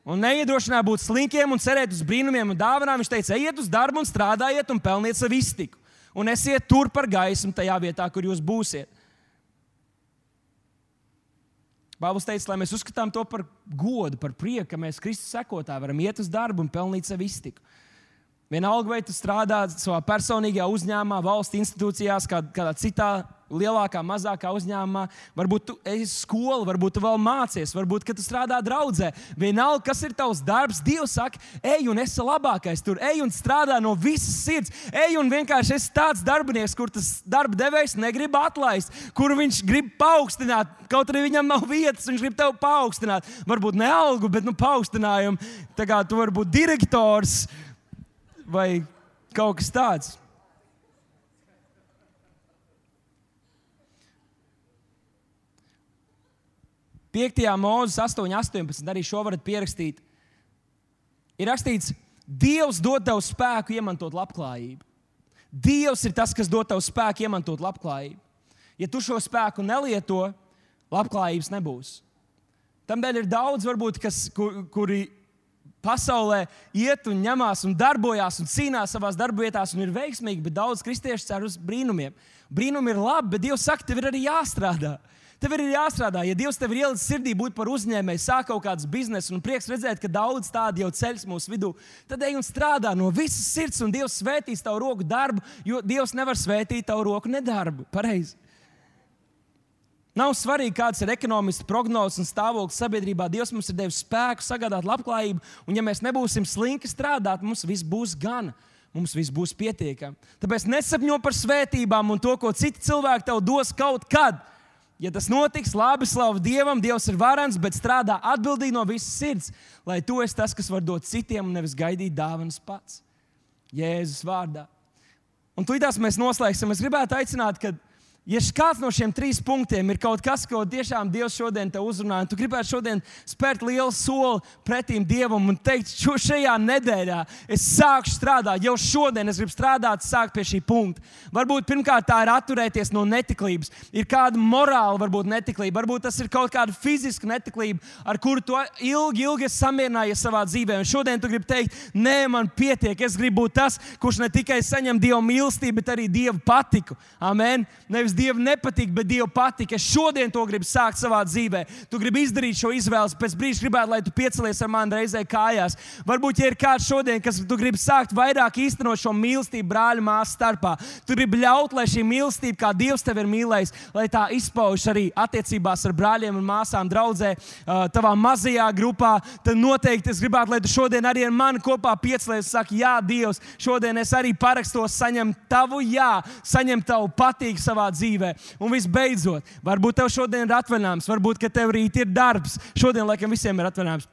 Un neiedrošināja būt slinkiem un cerēt uz brīnumiem un dāvanām. Viņš teica, ejiet uz darbu un strādājiet un pelniet savu iztiku. Un esiet tur par gaismu tajā vietā, kur jūs būsiet. Bābels teica, lai mēs uzskatām to par godu, par prieku, ka mēs Kristus sekotāji varam iet uz darbu un pelnīt sev iztiku. Vienalga, vai tu strādā savā personīgajā uzņēmumā, valsts institūcijās, kādā, kādā citā lielākā, mazākā uzņēmumā, varbūt tu esi skola, varbūt tu vēl mācies, varbūt tu strādā draudzē. Vienalga, kas ir tavs darbs, Dievs saka, ej un esi labākais tur, ej un strādā no visas sirds, ej un vienkārši esi tāds darbinieks, kur tas darba devējs negrib atlaist, kuru viņš grib paaugstināt. Kaut arī viņam nav vietas, viņš grib tevi paaugstināt. Varbūt ne algu, bet nu, paaugstinājumu. Tā kā tu vari būt direktors vai kaut kas tāds. 5. mūzes 8, 18. arī šo varat pierakstīt. Ir rakstīts, Dievs dod tev spēku iemantot labklājību. Dievs ir tas, kas dod tev spēku iemantot labklājību. Ja tu šo spēku nelieto, labklājības nebūs. Tādēļ ir daudz, varbūt, kas, kur, kuri pasaulē iet un ņemās un darbojās un cīnās savā darbvietās un ir veiksmīgi, bet daudz kristiešu cer uz brīnumiem. Brīnumi ir labi, bet Dievs saka, tev ir arī jāstrādā. Tev ir jāstrādā, ja Dievs tev ir ielicis sirdī būt par uzņēmēju, sāk kaut kāds biznesa un prieks redzēt, ka daudz tādu jau ceļš mūsu vidū. Tad ej un strādā no visas sirds, un Dievs svētīs tavu roku darbu, jo Dievs nevar svētīt tavu roku nedarbu. Pareizi. Nav svarīgi, kāds ir ekonomists prognozes un stāvoklis sabiedrībā. Dievs mums ir devis spēku, sagādāt labklājību, un ja mēs nebūsim slinki strādāt, mums viss būs gana mums viss būs pietiekami. Tāpēc nesapņo par svētībām un to, ko citi cilvēki tev dos kaut kad. Ja tas notiks, labi, slavu Dievam, Dievs ir varants, bet strādā atbildīgi no visas sirds, lai tu esi tas, kas var dot citiem un nevis gaidīt dāvanas pats. Jēzus vārdā. Un tūlīt mēs noslēgsim. Es gribētu aicināt, ka, Ja kāds no šiem trim punktiem ir kaut kas, ko tiešām Dievs šodien te uzrunā, un tu gribētu šodien spērt lielu soli pretim Dievam un teikt, šo šajā nedēļā es sāku strādāt, jau šodien es gribu strādāt, sākt pie šī punkta. Varbūt pirmkārt tā ir atturēties no netiklības. Ir kāda morāla, varbūt netiklība, varbūt tas ir kaut kāda fiziska netiklība, ar kuru tu ilgi, ilgi samierinājies savā dzīvē. Un šodien tu gribi teikt, nē, man pietiek, es gribu būt tas, kurš ne tikai saņem Dieva mīlestību, bet arī Dieva patiku. Amen. Nevis Dievu nepatīk, bet Dievu patīk. Es šodien to gribu sākt savā dzīvē. Tu gribi izdarīt šo izvēli. Pēc brīža gribētu, lai tu piecelies ar mani reizē kājās. Varbūt, ja ir kāds šodien, kas tu gribi sākt vairāk īstenot šo mīlestību brāļu māsu starpā, tu gribi ļaut, lai šī mīlestība, kā Dievs tevi ir mīlējis, lai tā izpaužas arī attiecībās ar brāļiem un māsām, draudzē, tavā mazajā grupā, tad noteikti es gribētu, lai tu šodien arī ar mani kopā piecelies un saki, Jā, Dievs, šodien es arī parakstos saņemt tavu jā, saņemt tavu patīk savā dzīvē dzīvē. Un visbeidzot, varbūt tev šodien ir atvaļinājums, varbūt tev rīt ir darbs. Šodien, laikam, visiem ir atvaļinājums.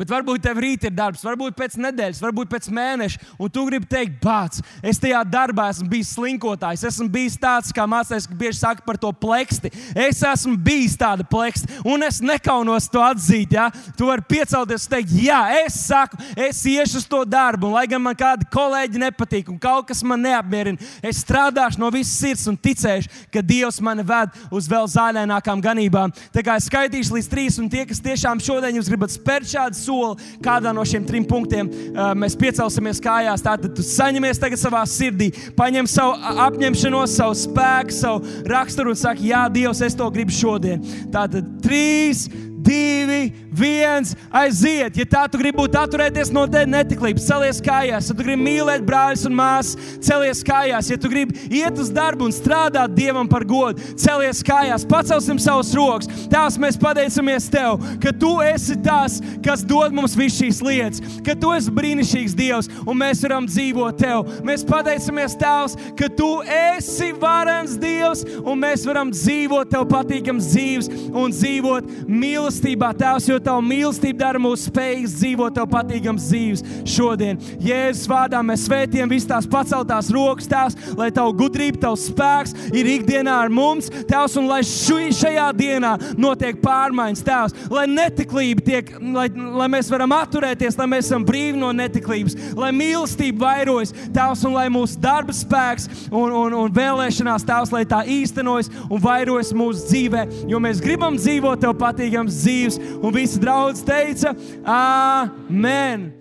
Bet varbūt tev rīt ir darbs, varbūt pēc nedēļas, varbūt pēc mēneša, un tu gribi teikt, bāc, es tajā darbā esmu bijis slinkotājs, esmu bijis tāds, kā ka bieži saka par to pleksti. Es esmu bijis tāda pleksti, un es nekaunos to atzīt. Ja? Tu vari piecelties un teikt, jā, es saku, es iešu uz to darbu, un lai gan man kādi kolēģi nepatīk, un kaut kas man neapmierina, es strādāšu no visas sirds un ticēšu, ka Dievs mani ved uz vēl zaļākām ganībām. Tā kā es skaitīšu līdz trīs, un tie, kas tiešām šodien jūs gribat spērt šādu soli kādā no šiem trim punktiem, mēs piecelsimies kājās. Tātad tu saņemies tagad savā sirdī, paņem savu apņemšanos, savu spēku, savu raksturu un saki, Jā, Dievs, es to gribu šodien. Tātad trīs divi, viens, aiziet. Ja tā tu gribi būt atturēties no netiklības, celies kājās. Ja tu gribi mīlēt brāļus un māsas, celies kājās. Ja tu gribi iet uz darbu un strādāt Dievam par godu, celies kājās. Pacelsim savus rokas. Tēvs, mēs pateicamies Tev, ka Tu esi tas, kas dod mums visas šīs lietas, ka Tu esi brīnišķīgs Dievs un mēs varam dzīvot Tev. Mēs pateicamies Tēvs, ka Tu esi varens Dievs un mēs varam dzīvot Tev patīkams dzīves un dzīvot mīlestības mīlestībā, Tēvs, jo Tava mīlestība dara mūs spējīgus dzīvot Tev patīkams dzīves šodien. Jēzus vārdā mēs svētījam visas tās paceltās rokas, Tēvs, lai Tava gudrība, Tavs spēks ir ikdienā ar mums, Tēvs, un lai šajā dienā notiek pārmaiņas, Tēvs, lai netiklība tiek, lai, lai mēs varam atturēties, lai mēs esam brīvi no netiklības, lai mīlestība vairojas, Tēvs, un lai mūsu darba spēks un, un, un vēlēšanās, Tēvs, lai tā īstenojas un vairojas mūsu dzīvē, jo mēs gribam dzīvot Tev patīkams dzīves, un visi draugi teica, Āmen!